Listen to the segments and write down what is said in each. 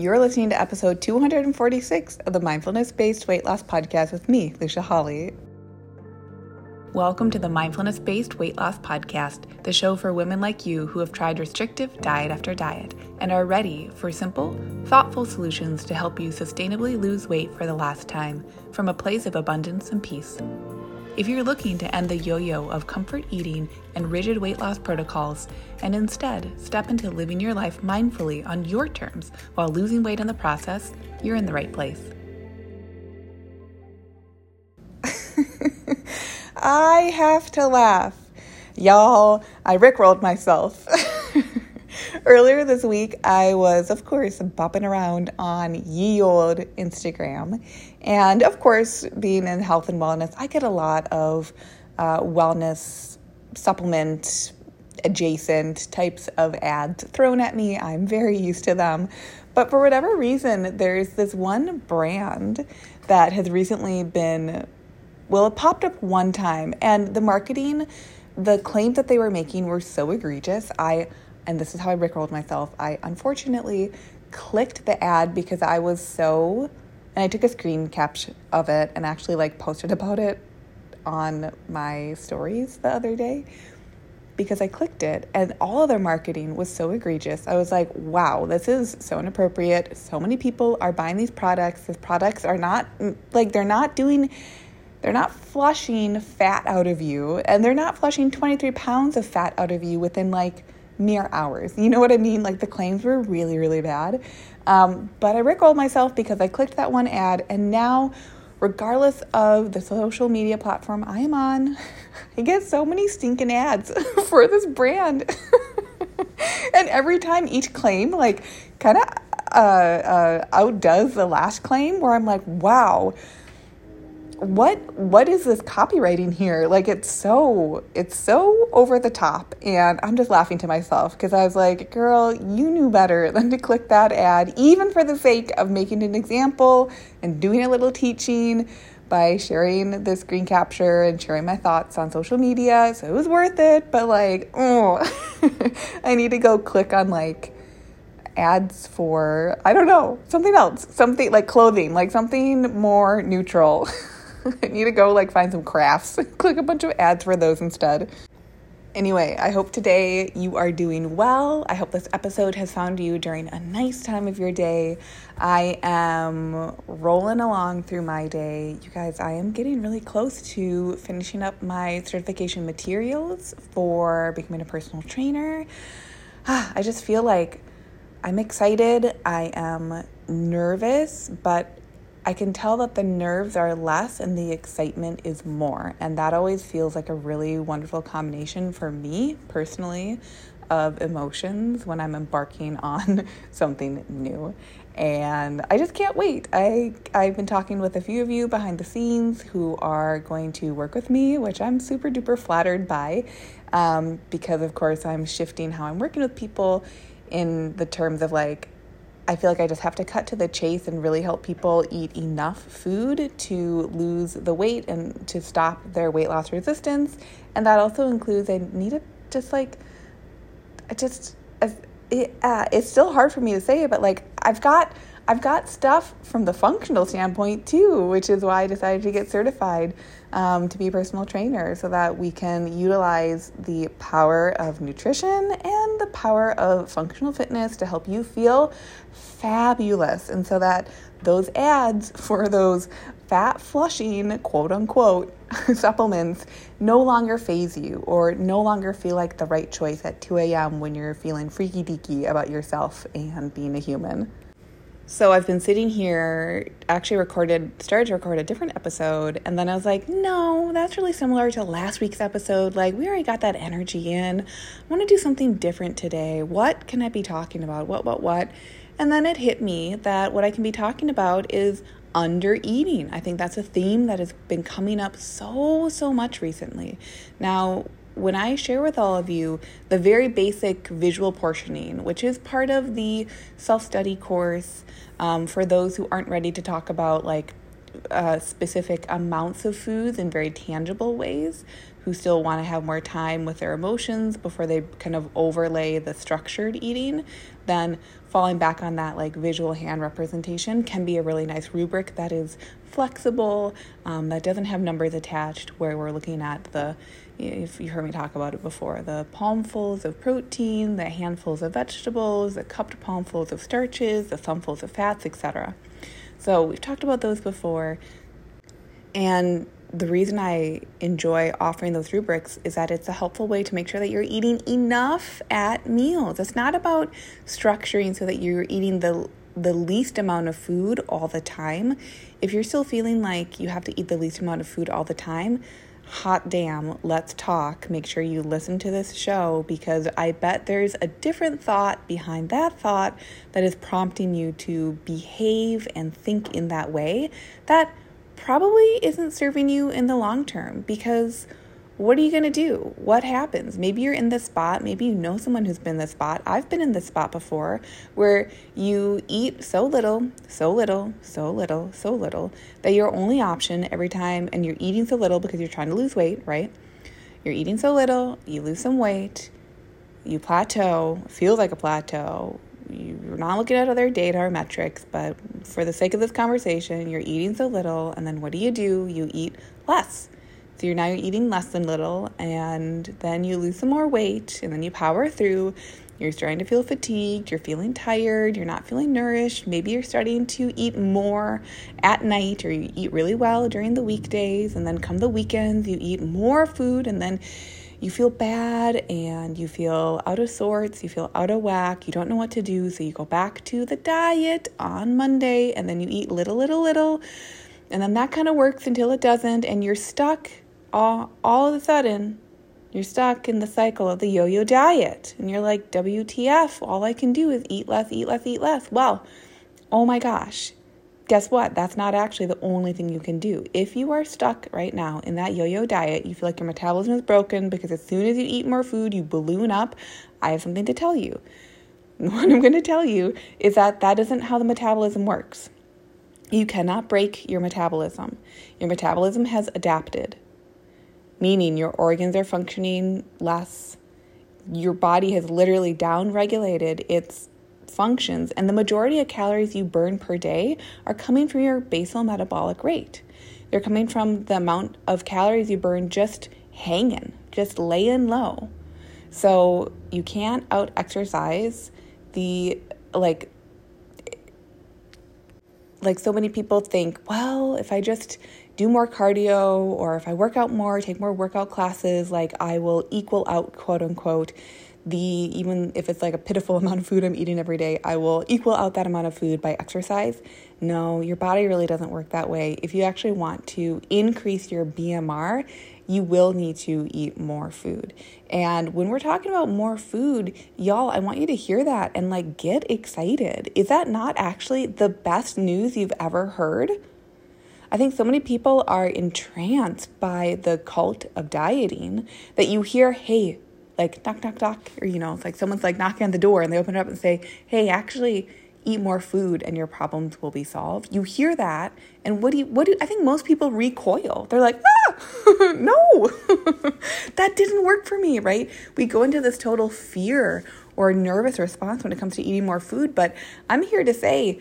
You're listening to episode 246 of the Mindfulness Based Weight Loss Podcast with me, Lucia Hawley. Welcome to the Mindfulness Based Weight Loss Podcast, the show for women like you who have tried restrictive diet after diet and are ready for simple, thoughtful solutions to help you sustainably lose weight for the last time from a place of abundance and peace. If you're looking to end the yo yo of comfort eating and rigid weight loss protocols and instead step into living your life mindfully on your terms while losing weight in the process, you're in the right place. I have to laugh. Y'all, I rickrolled myself. Earlier this week, I was, of course, bopping around on ye old Instagram. And of course, being in health and wellness, I get a lot of uh, wellness supplement adjacent types of ads thrown at me. I'm very used to them. But for whatever reason, there's this one brand that has recently been, well, it popped up one time, and the marketing, the claims that they were making were so egregious. I and this is how I rickrolled myself. I unfortunately clicked the ad because I was so, and I took a screen capture of it and actually like posted about it on my stories the other day because I clicked it and all of their marketing was so egregious. I was like, wow, this is so inappropriate. So many people are buying these products. These products are not mm, like they're not doing they're not flushing fat out of you and they're not flushing 23 pounds of fat out of you within like mere hours. You know what I mean? Like the claims were really, really bad. Um, but I rickrolled myself because I clicked that one ad, and now, regardless of the social media platform I am on, I get so many stinking ads for this brand. and every time each claim, like, kind of uh, uh, outdoes the last claim, where I'm like, wow what what is this copywriting here? Like it's so it's so over the top and i'm just laughing to myself because i was like girl you knew better than to click that ad even for the sake of making an example and doing a little teaching by sharing the screen capture and sharing my thoughts on social media so it was worth it. But like oh i need to go click on like ads for i don't know something else something like clothing like something more neutral I need to go like find some crafts, click a bunch of ads for those instead. Anyway, I hope today you are doing well. I hope this episode has found you during a nice time of your day. I am rolling along through my day. You guys, I am getting really close to finishing up my certification materials for becoming a personal trainer. Ah, I just feel like I'm excited. I am nervous, but I can tell that the nerves are less and the excitement is more. And that always feels like a really wonderful combination for me personally of emotions when I'm embarking on something new. And I just can't wait. I, I've been talking with a few of you behind the scenes who are going to work with me, which I'm super duper flattered by um, because, of course, I'm shifting how I'm working with people in the terms of like, I feel like I just have to cut to the chase and really help people eat enough food to lose the weight and to stop their weight loss resistance. And that also includes I need to just like, I just, it, uh, it's still hard for me to say it, but like I've got I've got stuff from the functional standpoint too, which is why I decided to get certified um, to be a personal trainer so that we can utilize the power of nutrition and the power of functional fitness to help you feel fabulous. And so that those ads for those fat flushing, quote unquote, supplements no longer faze you or no longer feel like the right choice at 2 a.m. when you're feeling freaky deaky about yourself and being a human. So I've been sitting here, actually recorded, started to record a different episode, and then I was like, no, that's really similar to last week's episode. Like, we already got that energy in. I want to do something different today. What can I be talking about? What, what, what? And then it hit me that what I can be talking about is under eating. I think that's a theme that has been coming up so, so much recently. Now, when I share with all of you the very basic visual portioning, which is part of the self study course um, for those who aren't ready to talk about like uh, specific amounts of foods in very tangible ways, who still want to have more time with their emotions before they kind of overlay the structured eating, then falling back on that like visual hand representation can be a really nice rubric that is flexible, um, that doesn't have numbers attached, where we're looking at the if you heard me talk about it before, the palmfuls of protein, the handfuls of vegetables, the cupped palmfuls of starches, the thumbfuls of fats, etc. So we've talked about those before. And the reason I enjoy offering those rubrics is that it's a helpful way to make sure that you're eating enough at meals. It's not about structuring so that you're eating the the least amount of food all the time. If you're still feeling like you have to eat the least amount of food all the time, hot damn, let's talk. Make sure you listen to this show because I bet there's a different thought behind that thought that is prompting you to behave and think in that way that probably isn't serving you in the long term because what are you going to do? What happens? Maybe you're in this spot. Maybe you know someone who's been in this spot. I've been in this spot before where you eat so little, so little, so little, so little that your only option every time, and you're eating so little because you're trying to lose weight, right? You're eating so little, you lose some weight, you plateau, feels like a plateau, you're not looking at other data or metrics, but for the sake of this conversation, you're eating so little, and then what do you do? You eat less. So you're now eating less than little, and then you lose some more weight, and then you power through. You're starting to feel fatigued, you're feeling tired, you're not feeling nourished. Maybe you're starting to eat more at night, or you eat really well during the weekdays, and then come the weekends, you eat more food, and then you feel bad and you feel out of sorts, you feel out of whack, you don't know what to do, so you go back to the diet on Monday and then you eat little, little, little, and then that kind of works until it doesn't, and you're stuck all, all of a sudden. You're stuck in the cycle of the yo yo diet, and you're like, WTF, all I can do is eat less, eat less, eat less. Well, oh my gosh, guess what? That's not actually the only thing you can do. If you are stuck right now in that yo yo diet, you feel like your metabolism is broken because as soon as you eat more food, you balloon up. I have something to tell you. What I'm going to tell you is that that isn't how the metabolism works. You cannot break your metabolism. Your metabolism has adapted, meaning your organs are functioning less. Your body has literally down regulated its functions, and the majority of calories you burn per day are coming from your basal metabolic rate. They're coming from the amount of calories you burn just hanging, just laying low. So you can't out exercise the like like so many people think, well, if I just do more cardio or if I work out more, take more workout classes, like I will equal out quote unquote the even if it's like a pitiful amount of food I'm eating every day, I will equal out that amount of food by exercise. No, your body really doesn't work that way. If you actually want to increase your BMR, you will need to eat more food. And when we're talking about more food, y'all, I want you to hear that and like get excited. Is that not actually the best news you've ever heard? I think so many people are entranced by the cult of dieting that you hear, hey, like knock, knock, knock, or you know, it's like someone's like knocking on the door and they open it up and say, hey, actually eat more food and your problems will be solved. You hear that, and what do you, what do, I think most people recoil. They're like, ah, no, that didn't work for me, right? We go into this total fear or nervous response when it comes to eating more food, but I'm here to say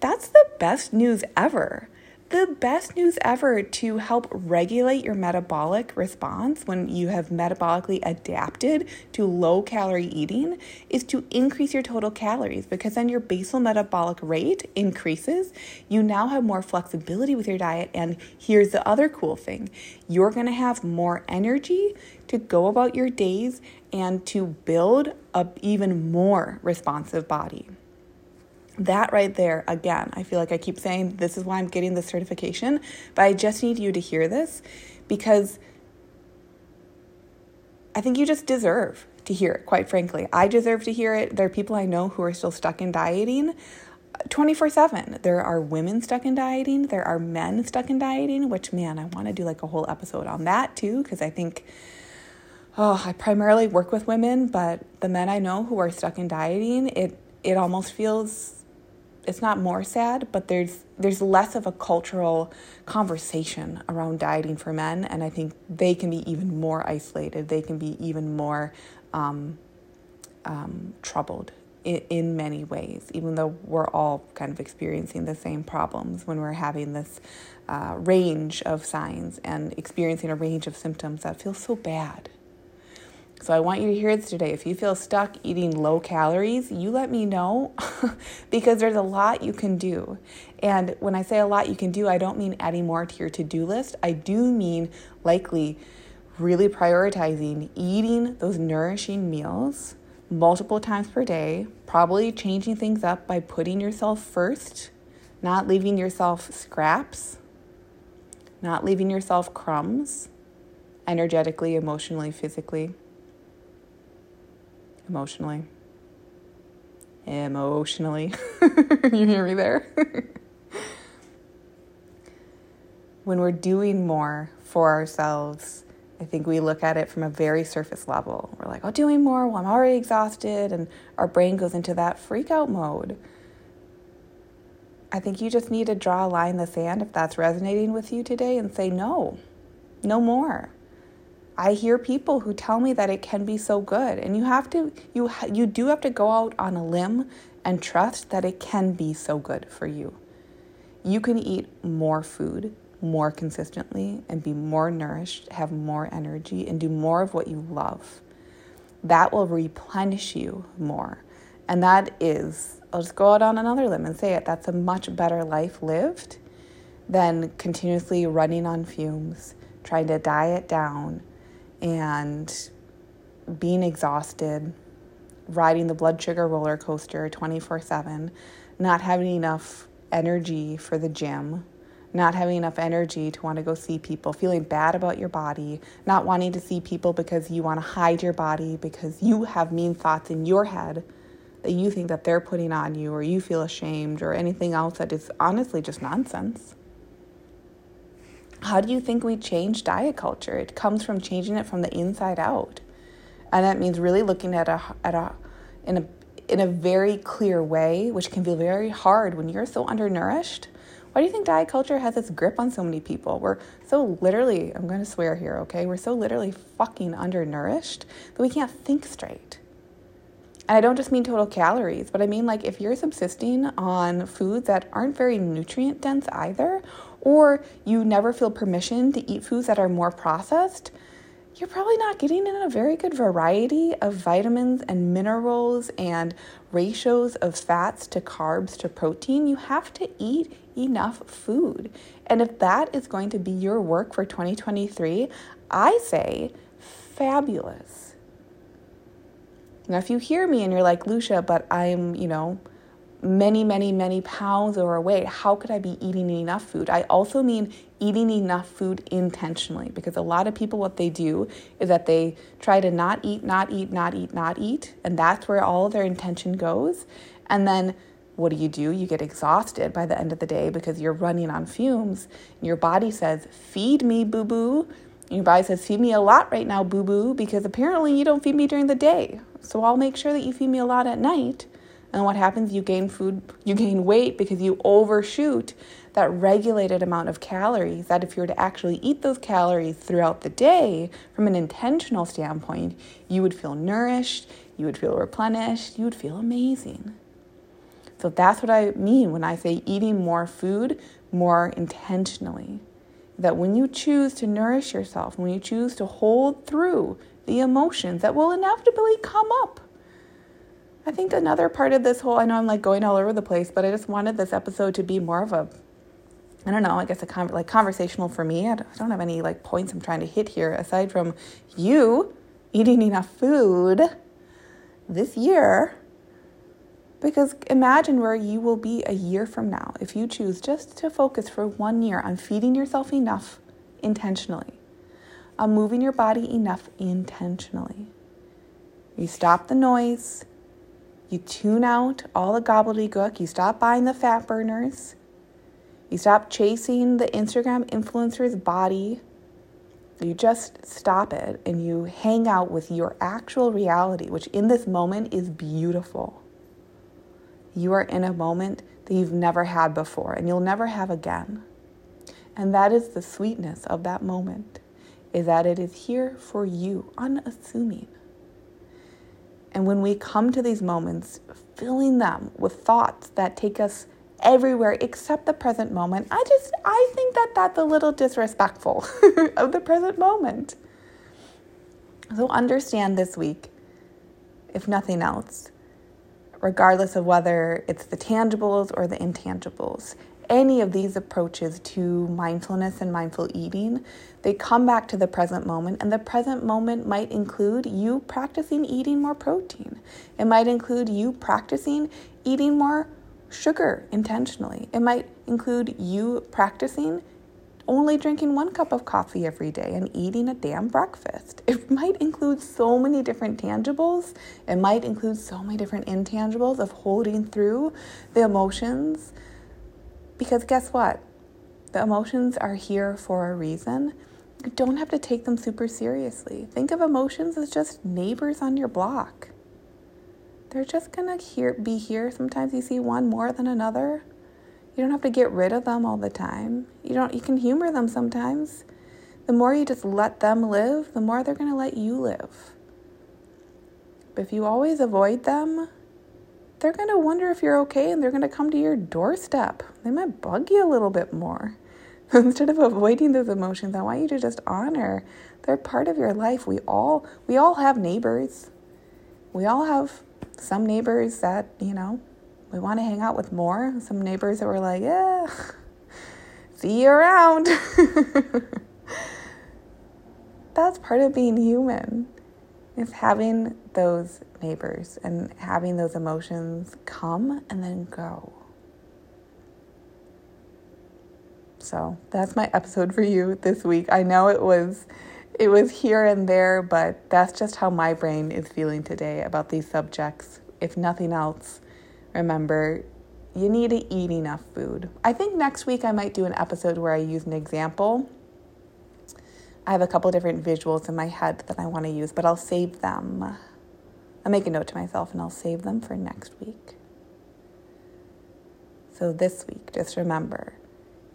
that's the best news ever the best news ever to help regulate your metabolic response when you have metabolically adapted to low calorie eating is to increase your total calories because then your basal metabolic rate increases. You now have more flexibility with your diet. And here's the other cool thing you're going to have more energy to go about your days and to build a even more responsive body that right there, again, I feel like I keep saying this is why I'm getting this certification, but I just need you to hear this because I think you just deserve to hear it, quite frankly. I deserve to hear it. There are people I know who are still stuck in dieting 24 7. There are women stuck in dieting, there are men stuck in dieting, which, man, I want to do like a whole episode on that too, because I think. Oh, I primarily work with women, but the men I know who are stuck in dieting, it it almost feels it's not more sad, but there's there's less of a cultural conversation around dieting for men, and I think they can be even more isolated. They can be even more um, um, troubled in, in many ways, even though we're all kind of experiencing the same problems when we're having this uh, range of signs and experiencing a range of symptoms that feel so bad. So I want you to hear this today. If you feel stuck eating low calories, you let me know because there's a lot you can do. And when I say a lot you can do, I don't mean adding more to your to do list. I do mean likely really prioritizing eating those nourishing meals multiple times per day, probably changing things up by putting yourself first, not leaving yourself scraps, not leaving yourself crumbs energetically, emotionally, physically emotionally. Emotionally. you hear me there? when we're doing more for ourselves, I think we look at it from a very surface level. We're like, oh, doing more, well, I'm already exhausted. And our brain goes into that freak out mode. I think you just need to draw a line in the sand if that's resonating with you today and say, no, no more. I hear people who tell me that it can be so good and you have to you you do have to go out on a limb and trust that it can be so good for you. You can eat more food more consistently and be more nourished, have more energy and do more of what you love. That will replenish you more. And that is I'll just go out on another limb and say it that's a much better life lived than continuously running on fumes, trying to diet down and being exhausted, riding the blood sugar roller coaster 24 7, not having enough energy for the gym, not having enough energy to want to go see people, feeling bad about your body, not wanting to see people because you want to hide your body, because you have mean thoughts in your head that you think that they're putting on you, or you feel ashamed, or anything else that is honestly just nonsense. How do you think we change diet culture? It comes from changing it from the inside out. And that means really looking at a at a in a in a very clear way, which can be very hard when you're so undernourished. Why do you think diet culture has its grip on so many people? We're so literally, I'm going to swear here, okay? We're so literally fucking undernourished that we can't think straight. And I don't just mean total calories, but I mean like if you're subsisting on foods that aren't very nutrient dense either, or you never feel permission to eat foods that are more processed, you're probably not getting in a very good variety of vitamins and minerals and ratios of fats to carbs to protein. You have to eat enough food. And if that is going to be your work for 2023, I say fabulous. Now, if you hear me and you're like, Lucia, but I'm, you know, many, many, many pounds overweight, how could I be eating enough food? I also mean eating enough food intentionally because a lot of people, what they do is that they try to not eat, not eat, not eat, not eat, and that's where all their intention goes. And then what do you do? You get exhausted by the end of the day because you're running on fumes. Your body says, Feed me, boo boo. Your body says, Feed me a lot right now, boo boo, because apparently you don't feed me during the day. So I'll make sure that you feed me a lot at night and what happens? You gain food, you gain weight because you overshoot that regulated amount of calories. That if you were to actually eat those calories throughout the day from an intentional standpoint, you would feel nourished, you would feel replenished, you would feel amazing. So that's what I mean when I say eating more food more intentionally. That when you choose to nourish yourself, when you choose to hold through the emotions that will inevitably come up I think another part of this whole, I know I'm like going all over the place, but I just wanted this episode to be more of a, I don't know, I guess a con- like conversational for me. I don't, I don't have any like points I'm trying to hit here aside from you eating enough food this year. Because imagine where you will be a year from now if you choose just to focus for one year on feeding yourself enough intentionally, on moving your body enough intentionally. You stop the noise, you tune out all the gobbledygook. You stop buying the fat burners. You stop chasing the Instagram influencer's body. You just stop it and you hang out with your actual reality, which in this moment is beautiful. You are in a moment that you've never had before and you'll never have again. And that is the sweetness of that moment, is that it is here for you, unassuming. And when we come to these moments, filling them with thoughts that take us everywhere except the present moment, I just, I think that that's a little disrespectful of the present moment. So understand this week, if nothing else, regardless of whether it's the tangibles or the intangibles, any of these approaches to mindfulness and mindful eating, they come back to the present moment. And the present moment might include you practicing eating more protein. It might include you practicing eating more sugar intentionally. It might include you practicing only drinking one cup of coffee every day and eating a damn breakfast. It might include so many different tangibles. It might include so many different intangibles of holding through the emotions. Because guess what? The emotions are here for a reason. You don't have to take them super seriously. Think of emotions as just neighbors on your block. They're just gonna here, be here. Sometimes you see one more than another. You don't have to get rid of them all the time. You don't you can humor them sometimes. The more you just let them live, the more they're going to let you live. But if you always avoid them, they're going to wonder if you're okay and they're going to come to your doorstep. They might bug you a little bit more. Instead of avoiding those emotions, I want you to just honor they're part of your life. We all we all have neighbors. We all have some neighbors that, you know, we want to hang out with more. Some neighbors that were like, yeah, see you around. That's part of being human, is having those neighbors and having those emotions come and then go. So that's my episode for you this week. I know it was it was here and there, but that's just how my brain is feeling today about these subjects. If nothing else, remember you need to eat enough food. I think next week I might do an episode where I use an example. I have a couple different visuals in my head that I want to use, but I'll save them. I'll make a note to myself and I'll save them for next week. So, this week, just remember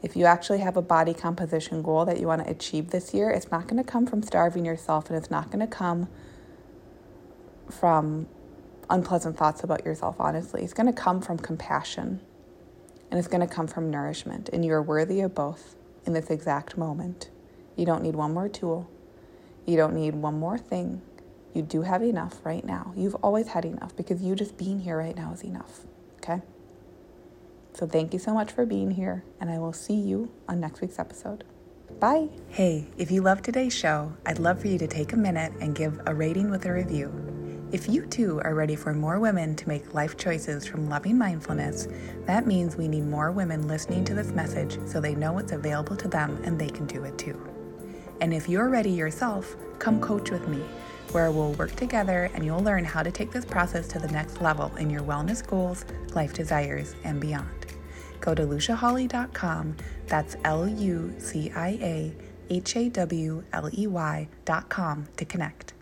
if you actually have a body composition goal that you want to achieve this year, it's not going to come from starving yourself and it's not going to come from unpleasant thoughts about yourself, honestly. It's going to come from compassion and it's going to come from nourishment. And you're worthy of both in this exact moment. You don't need one more tool, you don't need one more thing. You do have enough right now. You've always had enough because you just being here right now is enough. Okay? So thank you so much for being here, and I will see you on next week's episode. Bye. Hey, if you love today's show, I'd love for you to take a minute and give a rating with a review. If you too are ready for more women to make life choices from loving mindfulness, that means we need more women listening to this message so they know it's available to them and they can do it too. And if you're ready yourself, come coach with me, where we'll work together and you'll learn how to take this process to the next level in your wellness goals, life desires, and beyond. Go to luciahawley.com, that's L U C I A H A W L E Y.com to connect.